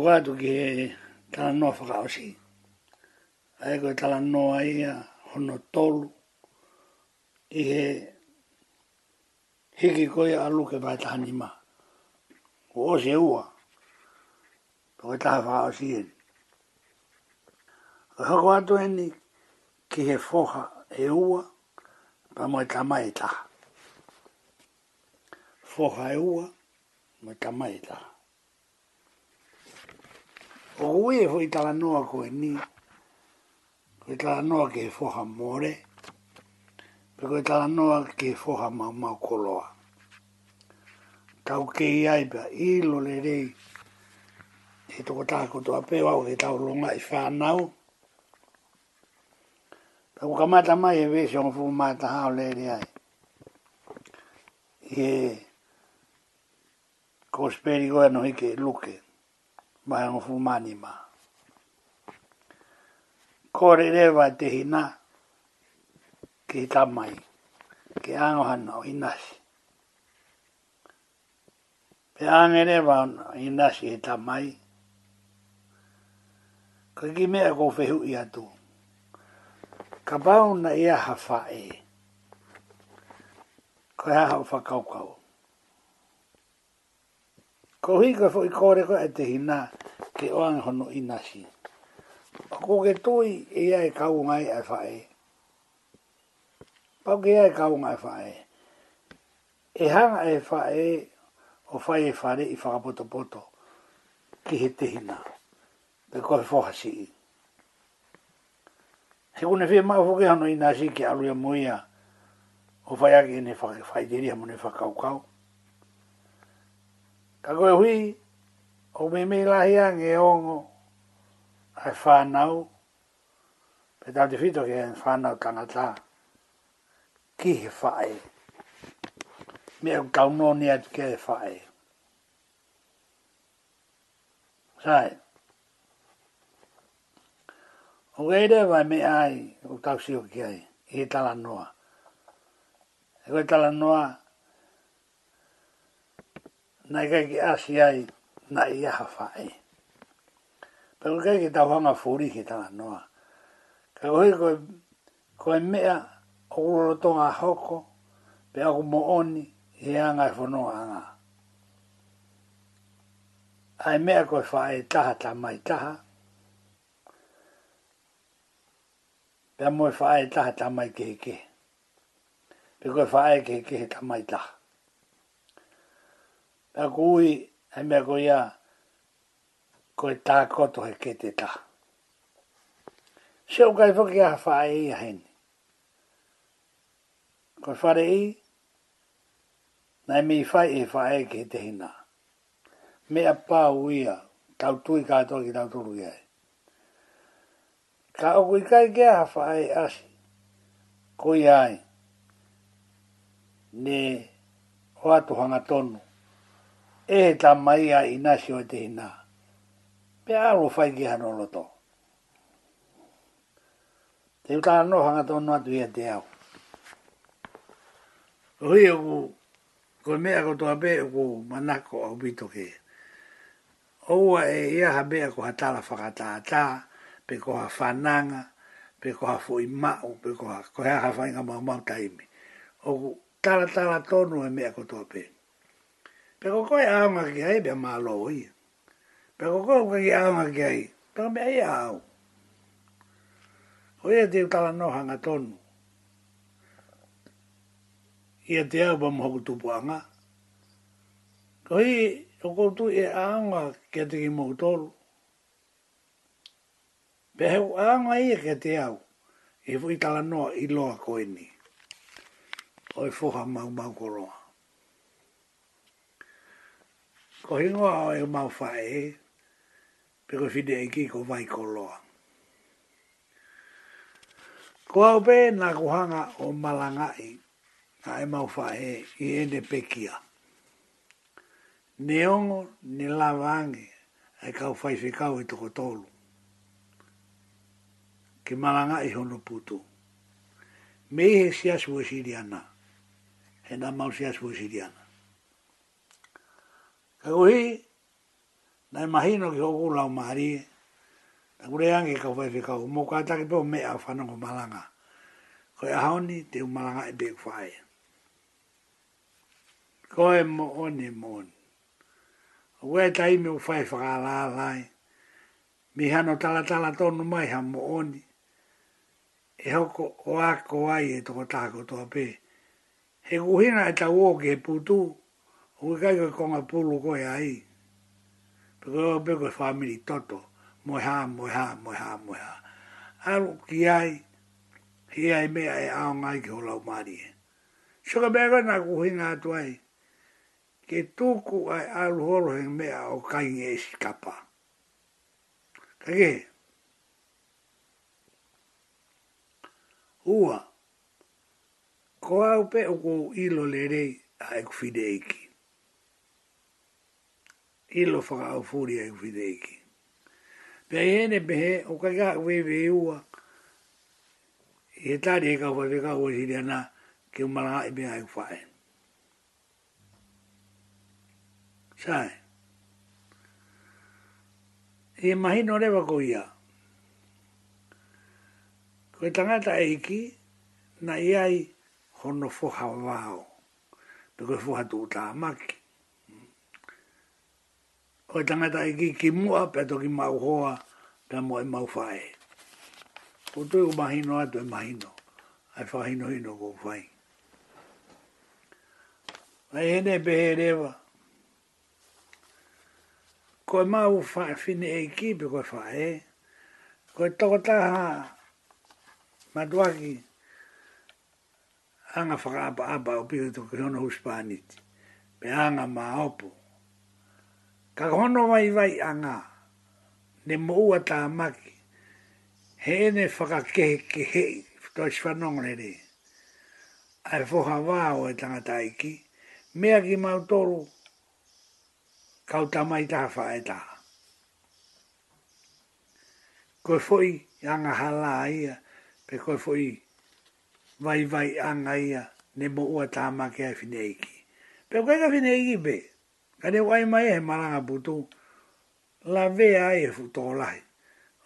kua tu ki he tala noa whakaosi. Ai koe tala noa ia hono tolu i he hiki koe alu ke pae taha nima. Ko o se ua. Ko e taha whakaosi e. Ko hako atu e ni ki he foha e ua pa mo e tama e taha. Foha e ua mo e tama e taha o ue fo i tala noa koe ni. Koe tala noa ke foha more. Pe koe tala noa ke foha mau mau koloa. Tau ke i aipa i lo le rei. E toko tako to apeo o e tau longa i whanau. Pe koe kamata mai e vese o fuu mata hao le rei ai. Ie. Kosperi goe no hike luke mai ngā whumani ma Kore rewa te hina ki tamai, ki angohana o inasi. Pe ange rewa o inasi he tamai, ka ki mea kou whehu i atu. Ka bau na ia hawha e, ko ha hau whakaukau. Ko hika fo i kore koe e te hina ke oang hono i nasi. Ko ke toi e ia e kau ngai e whae. Pau ke ia e kau e whae. E hanga e whae o whae e whare i whakapoto poto ki he te hina. Te koe whohasi i. Se kune whee maa whuke hano i nasi ki alu ia muia o whae ake ene whae diri hamo ne whakaukau. Ka koe hui, o me me lahi a nge ongo, ai whanau, pe tau te whito ki en whanau kangata, ki he whae, me au kauno ni atu ke he whae. Sae, o geire vai me ai, o tau si o ki ai, i he tala noa. E koe tala nai kai ki asi ai na i aha whae. Pero kai ki tau hanga fōri ki tāna noa. Ka hui koe, koe mea o uroto ngā hoko, pe aku mo oni i anga i e whanoa anga. Ai mea koe whae taha tā mai taha, pe a moe whae taha tā mai kehe kehe. Pe koe whae kehe kehe tā mai taha a kui e mea ko ia ko e tā koto he ke tā. Se o kai whoki a whae i a hen. Ko e whare i, nai mi whae e whae ke te hina. Me a pā uia, tau tui kātoa ki tau turu iai. Ka o kui kai kia ha whae asi, ko iai, ne hoa tu hanga tonu, e ta mai a ina sio te ina. Pe aro fai ki hano loto. Te uta anō hanga tono atu ia te au. Hui o e ku, ko mea ko toa pe o e ku manako au pito ke. Oua e ia ha mea ko hatala whakata a tā, pe ko ha whananga, pe ko ha fui mao, pe ko ha, ko hea ha whainga mau mau taimi. O ku, tala tala tonu e mea ko toa pe. Pe ko koe aonga ki hei pia mālo i. Pe ko koe koe ki ki hei. Pe ko mea e au. O ia e tiu tala no hanga tonu. Ia te au pa mo hoku tupu anga. Ko hi o koutu e aonga ki a tiki mo tolu. Pe heu aonga ia ki a te au. E fui tala no i loa koe ni. Oi fuha mau mau koroa. ko hingo a e mau fae pe ko fide e ki ko vai ko loa. Ko au pe na kuhanga o malangai a e mau fae i e ne pekia. Ne ongo ne lavange e kau fai fi kau e toko tolu. Ke malangai hono putu. Me e siasu e siriana. E na mau siasu e siriana. Kei ohi, nai mahino ki hoku lau maari, na kure angi kau vai fi kau, mō kātaki pō me a whanongo malanga. Koe ahoni te u malanga e bēk whae. Koe mō oni mōni. Ue tai me uwhai whakala lai. Mi hano tala tala tonu mai ha mō E hoko o ako ai e toko tāko tō pē. He kuhina e tau o ke ke putu o ke kai koe konga pulu koe ai. Pekoe o pe koe whamiri toto, moe ha, moe ha, Aro ki ai, hi ai mea e ao ngai ki holau maari e. Shoka mea koe nga kuhinga atu ai, ke tuku ai aru horo he mea o kai nge e shikapa. Kake? Ua, ko au pe o ko ilo lerei Ai e kufide eki ilo whaka au fōri ai fideki eki. Pea i hene mehe, o kai kā wewe e ua, i he tāri he kau whaife kā uwhi hiri ke umaranga i mea ai uwhae. Sae. I he mahi no rewa ko ia. Ko e i tangata eki, na iai hono fōha wāo. Pe koe fōha tō tā o e tangata e ki ki mua pe toki mau hoa ta mo e mau whae. O tui o mahino atu e mahino, ai whahino hino ko whae. Ai hene e pehe rewa. Ko e mau whae fine e ki pe koe whae, ko e toko taha matuaki anga whakaapa apa o pito toki hono huspaniti, pe anga maa opo ka hono vai vai anga ne moua tā maki he ne whakakehe ke he toi swanongrere ai foha wāo e tangata iki mea ki mautoro kauta mai taha wha e ko koe foi anga hala ia pe koe foi vai vai anga ia ne moua tā maki ai fine pe ko ka fine be Ka wai mai e maranga butu, la vea e futo lai,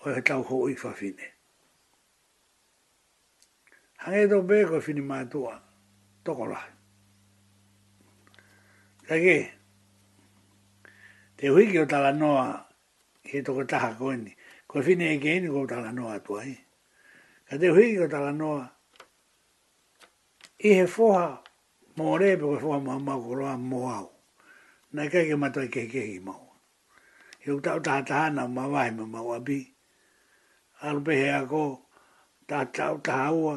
o e tau ho i fafine. Hange to beko fini matua, toko lai. Ka ke, te huiki o tala noa, ke toko taha koeni, ko fini e keini ko tala noa tua hi. Ka te huiki o tala noa, i he foha, mo rebe ko foha mo amakuroa mo au na kai ke mata ke ke i mau. E u tau tātaha na mawai ma mau abi. Arbe hea ko, tā tau tāua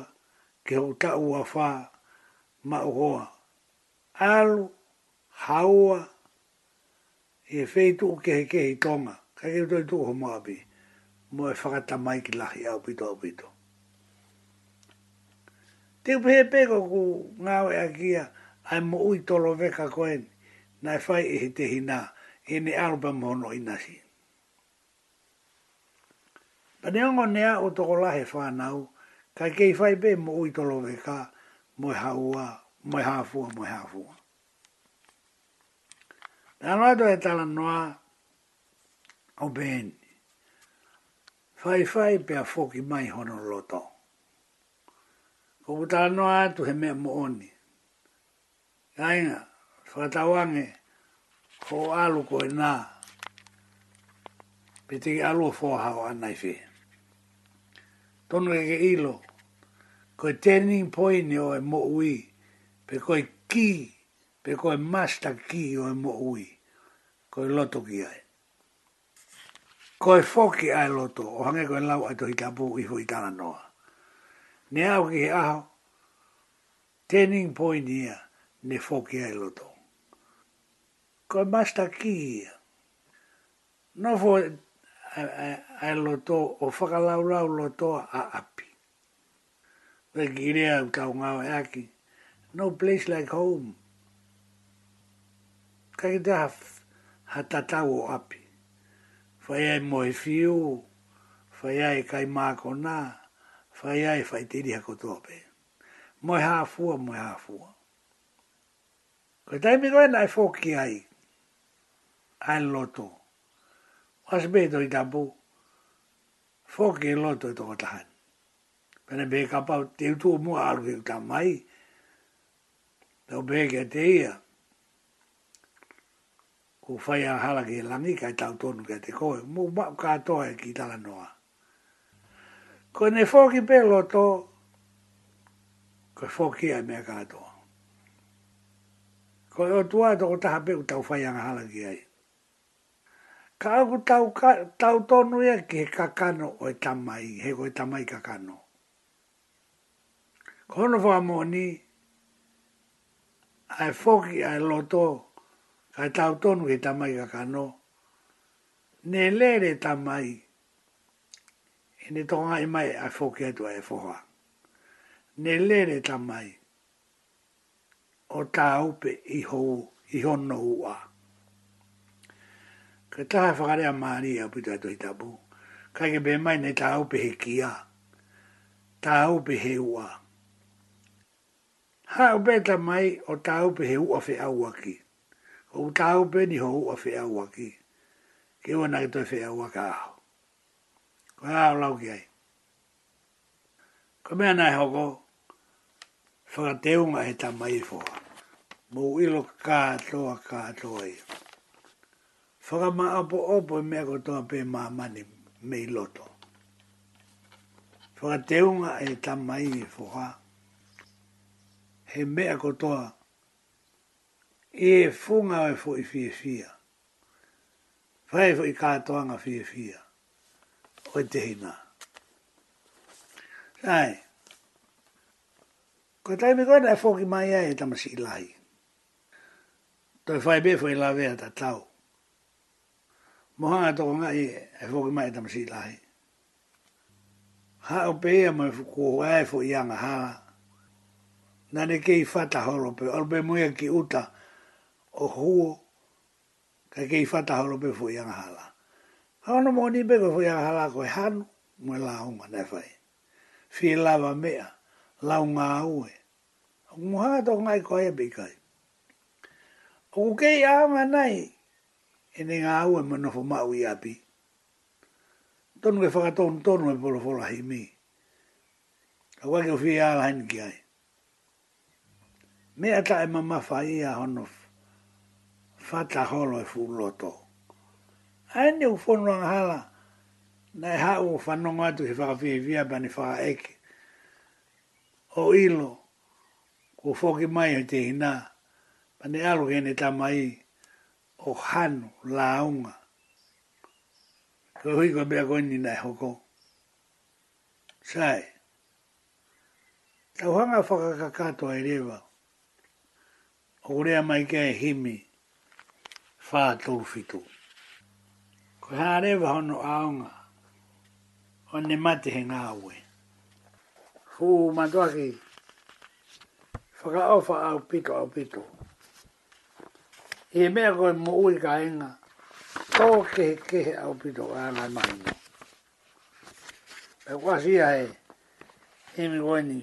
ke u tau a whā ma uhoa. Alu haua e feitu u ke ke i tonga. Kai ke utoi ho mau abi. Mo e whakata mai ki lahi au pito au pito. Te upehe peko ku ngāwe a kia, ai mo ui tolo veka koeni na e fai e te hina e ne arba mono i nasi. Pa neongo nea o toko lahe whanau, ka kei fai be mo ui tolo veka, mo haua, mo hafua, mo hafua. Na noa to e tala noa o ben, fai fai pe a foki mai hono loto. Ko putala noa tu he mea mo oni. Kainga, whatawange ko alu ko e nā. Piti te alu o whohau anai whi. Tonu e ke ilo, ko e turning point o e mo ui, pe ko ki, pe ko masta ki o e mo ui, ko loto ki ai. Ko e whoki ai loto, o hange ko lau ai tohi kapu i hui tana noa. Ne au ki he aho, turning point ia, ne foki ai loto ko master key no fo ai lo to o fa ka la lo to a api de guinea ka un ao e aki no place like home ka i da ha tata o api fa ia mo e fiu fa ia e kai ma ko na fa ia e fa i tiri ha koto ape mo e ha fua mo e ha fua Ko tai mi goe nai fōki ai ai loto. Was be do i tapu, fok i loto i toko tahan. Pena be kapa te utu mu aru i uta mai, tau be ke te ia. Ku whai a hala ki langi kai tau tonu ke te koe, mu mau katoa e ki tala noa. Ko ne fok i pe loto, ko fok i a mea katoa. Ko e o tua toko taha pe utau whai a hala ki ai ka aku tau, ka, tau tonu ia ki he kakano o e tamai, he ko e tamai kakano. Kono wha mō ni, ai foki ai loto, ka tau tonu ki tamai kakano, ne lere tamai, e ne tonga i mai ai foki atu ai foha. Ne lere tamai, o tau pe i hou, i hono hua. Ha. Ka taha whakare a maari a pita to i tapu. Ka ke be mai nei tāu pe he kia. Tāu pe he ua. Ha o pēta mai o tāu pe he ua whi au aki. O tāu pe ni ho ua whi au aki. Ke ua nake toi whi au aka aho. Ko hā o lau ki ai. Ko mea nai hoko, whakateunga he tā mai i whoa. Mou ilo kātoa kātoa ia whakama apo opo e mea kotoa pe mamani mei loto. Whakateunga e tamai e whoha. He mea kotoa e e funga e fo i fie fia. Whae fo i katoa nga fie fia. O e te hina. Ai. Ko taimi koe na e fo mai e tamasi ilahi. Toi whae be fo i lawea ta tau. Mohanga to nga i e whoki mai ta si lahi. Ha o pēia mai fuku o ae fu i anga hala. Nā ne kei fata holo pe, o pe mui ki uta o hu ka kei fata holo pe fo i anga hala. Ha no mo ni beko fo i anga hala koe hanu, mui la unga ne whai. Fi lava mea, la unga aue. Mohanga toko nga i koe e bikai. O kei ma nai, e ne ngā au e manofo mau i api. Tonu e whakaton tonu e polo fola hei mi. Ka wake o whia ala hen ki ai. Me ata e mamafa i a hono fata holo e fuloto. Aende u fono ang hala na e hau o whanonga atu he whakawhi e via bani whaka eke. O ilo, ko whoki mai o te hina, bani alo kene tamai o hano launga. Ko hui ko bea koe ni nai e hoko. Sai. Tau hanga whakakakato ai rewa. O rea mai kia e himi. Whaa tolu fitu. Ko hea rewa hono aonga. O ne mate he ngā ue. Fuu matuaki. Whakaofa au pito au pito au pito e mea koe mo ui ka enga, tō kehe kehe au pito ka mai. E kwasi a e, e mi koe ni,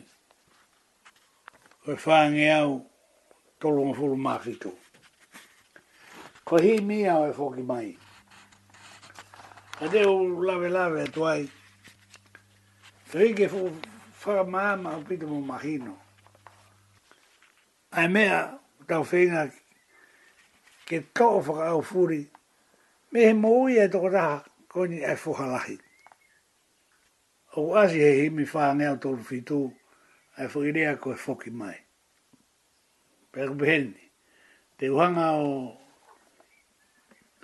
koe whaange au tolo ma furu mawhito. Ko hi mi au e whoki mai. Ka e te u lawe lawe e tuai, Tui ke whakamaama au pita mō magino Ai mea, tau whenga ke kao whaka au furi, me he mōi e toko raha, koini e whuhalahi. O asi he himi whāngea tōru whitū, e whuirea ko e whoki mai. Pēku pēheni, te uhanga o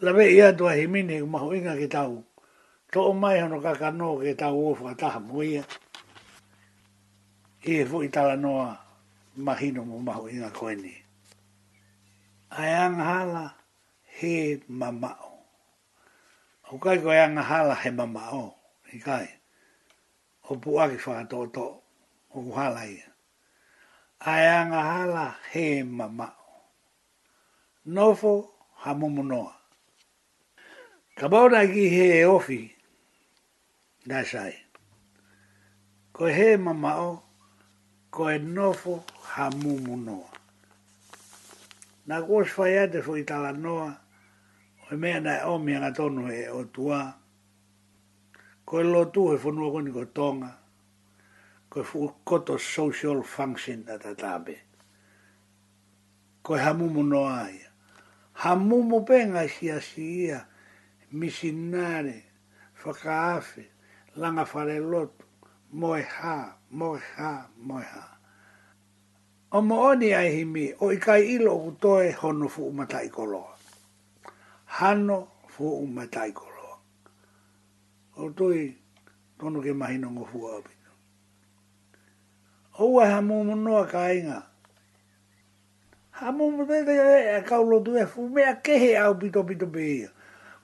Lawe ia tua he mine ku maho inga ki tau. Tō o mai hono ka kano ki tau o wha taha mo ia. Ie fu i tala noa mahino mo maho inga koe ai angahala he mamao. O kai ko angahala he mamao, i kai. O puaki whakatoto, o kuhala ia. Ai angahala he mamao. Nofo ha mumunoa. Ka bauda ki he ofi, nga sai. Ko he mamao, ko e nofo ha mumunoa na kōs whai ate fō i tala noa, o i mea nai o mea tonu e o tua, ko lo tu e whanua koni ko tonga, ko e koto social function na tabe ko e hamumu noa ha Hamumu penga si a si ia, misinare, whakaafe, langa whare lotu, moe ha, moe ha, moe ha. Moe ha o mooni ai himi o i kai ilo ku toe hono fu umatai koloa. Hano fu umatai koloa. O toi tonu ke mahino ngo fu apito. O ua ha mumunua ka inga. Ha mumunua te e kaulo tue fu mea kehe au pito pito pia.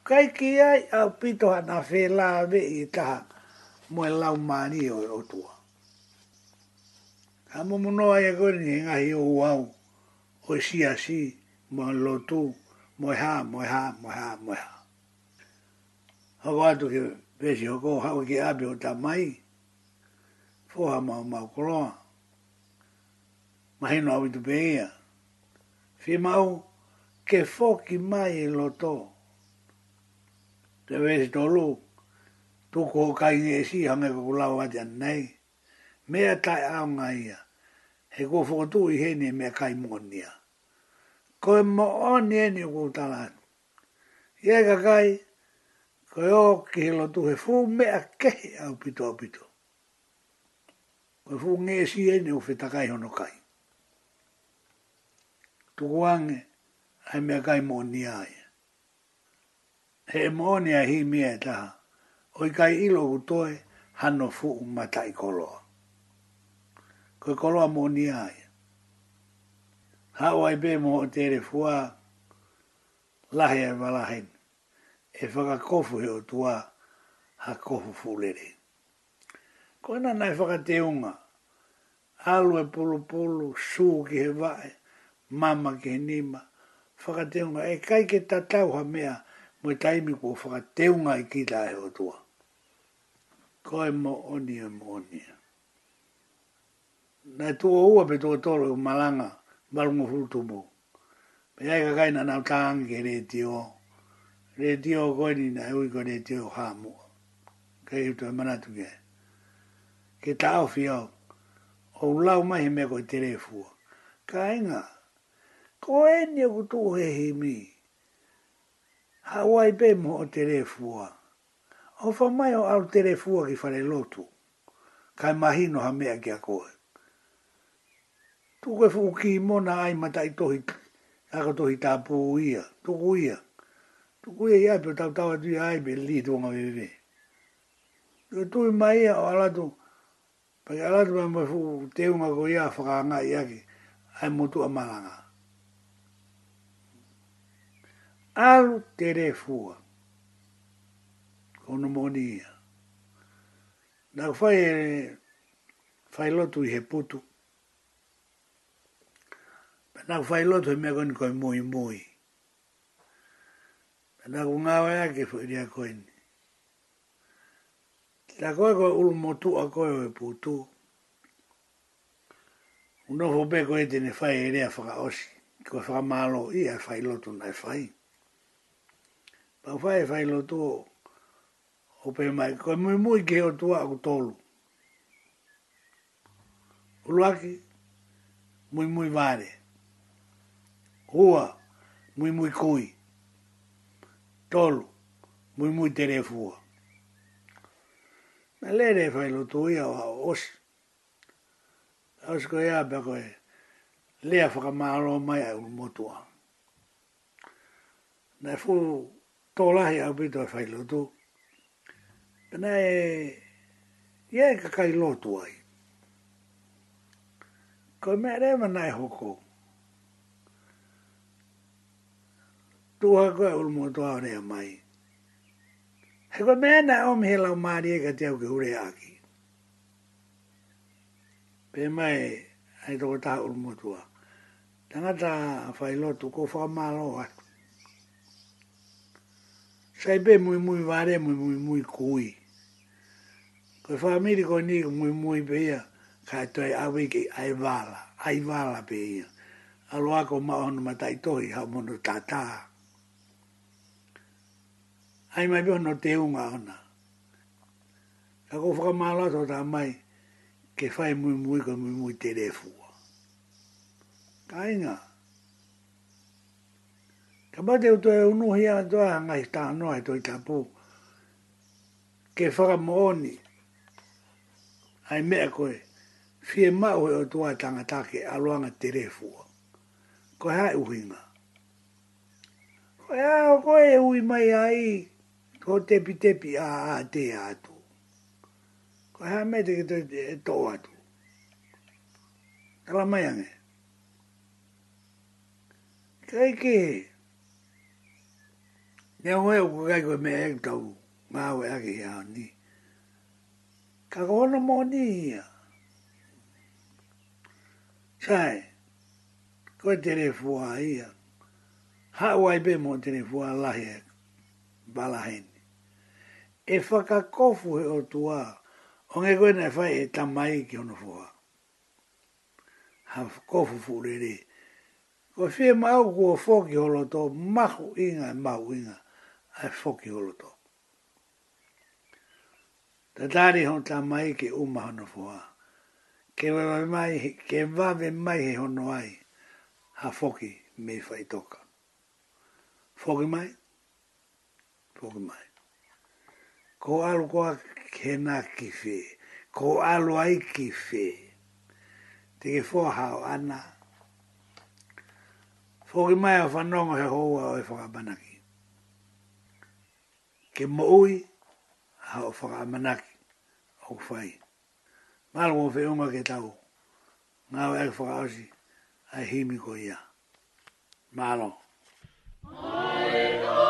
Kai ki ai au pito hana fe la i taha mua lau mani o tua a mo mo no ia go ni nga hi o wau o e si a si mo lo tu mo ha mo ha mo ha mo ha ha wa tu ke pe si ho ko ha o ke a bi o ta mai fo ha ma ma ko ro ma hi no wi tu pe ia fi ma u ke fo ki mai lo to te wes to lu tu ko ka ni si ha me ko la wa ja nei me ta a ia he ko fo to i he ni me kai monia ko mo on e ni ko ta ye ga kai ko yo ki lo tu he fu me a ke au pito au pito ko fu nge si e ni o fe ta kai hono kai tu wang ai me kai monia he monia hi me ta oi kai ilo to e hanno fu mata i koloa ko kolo a moni ai. Ha o be mo o tere fua lahe e valahen. E whaka kofu he o tua ha kofu fulere. Ko ena nai whaka te unga. Alu e polo polo, su ki he vae, mama ki he nima. Whaka te unga. E kai ke tatau ha mea mo i e taimi kua whaka te unga i ki tae o tua. Ko e mo onia mo onia nai tua ua pe tua toro o malanga, marunga furutumu. Pe ai ka kaina nau tāngi re tio. Re tio koe ni nai ui ko re tio hāmu. Kei utu e manatu ke. Ke tāo fiao. O lau mahi me koe tere fua. Ka inga. Ko e ni aku tū he he mi. Hawai pe mo o tere fua. O fa mai o au tere fua ki whare lotu. Kai mahino ha mea ki a koe. Tuku fu fuki i mona ai matai tohi, aka tohi tāpū ia, tuku ia. Tuku ia ia pio tau tau atu ai pe li tuonga vive. Tuku e tui mai ia o Pa pake alatu mai mai fuku teunga ko ia whakaanga ia ki, ai mutu a malanga. Alu tere fua. Kono moni ia. Nau fai e, eh, fai lotu i he putu na fai loto me koni koi mui mui. Na ku ngawe ke fu iria koi ni. Ta koe koe ulu motu a ko e putu. Uno fu ko koe tene fai iria e whaka osi. ko whaka malo i a fai loto na fai. Pa fai fai e loto o. pe mai koe mui mui ke o tua ku tolu. Uluaki, mui mui vare hoa mui mui koi. Tolu, mui mui tere fua. Mä lere fai lo tui au hau os. Osko ea pako e lea faka maaro mai un motua. Nä fu tolahi au pito e fai lo tu. Nä e ia e kakai lotu ai. Koi mä reema nai e hokou. tuha koe ulu mua tuha rea mai. He koe mea nai om he lau maari e ka te au ki aki. Pe mai, ai toko taha ulu mua tuha. Tangata whailotu ko wha malo atu. Sai pe mui mui ware mui mui mui kui. Koe whamiri koe ni mui mui pe ia, ka toi awi ki ai wala, ai wala pe ia. Aloako maono matai tohi hau mono tataa ai mai bio no te un ona ka ko fuka mala so ta mai ke fai mu mu ko mu mu te refu kainga ka ba te e unu hia to anga sta no ai to i tapu ke fuka moni ai me ko fie ma o to atanga ta ke aloanga te refu ko hai uhinga Ea, koe e ui mai ai, ko tepi tepi a a te atu. Ko hea me te kito e tō atu. Kala mai ane. Kai ki he. Ne o heo koe me e tau māwe ake hea ni. Ka kohono mō ni hea. Sai, koe tere fua hea. Hawaipe mō tere fua lahe balahene e whakakofu he o tua, o nge koe nei whai e tamai ki ono fua. Ha kofu fuurere. Ko whie mau foki holo to mahu inga, mahu inga, foki holo to Ta tari hon tamai ki uma hono fua. Ke wawe mai, ke wawe mai he hono ai, ha foki me fai toka. foki mai? foki mai ko alu ko a kena ki fe, ko alu ai ki fe. Te ke fō hao ana. Fō ki mai a whanonga he hoa o e whakamanaki. Ke mo ui, hao whakamanaki, o whai. Malo mo whiunga ke tau, ngā o whakaosi, ai himi ko ia. Malo. Malo.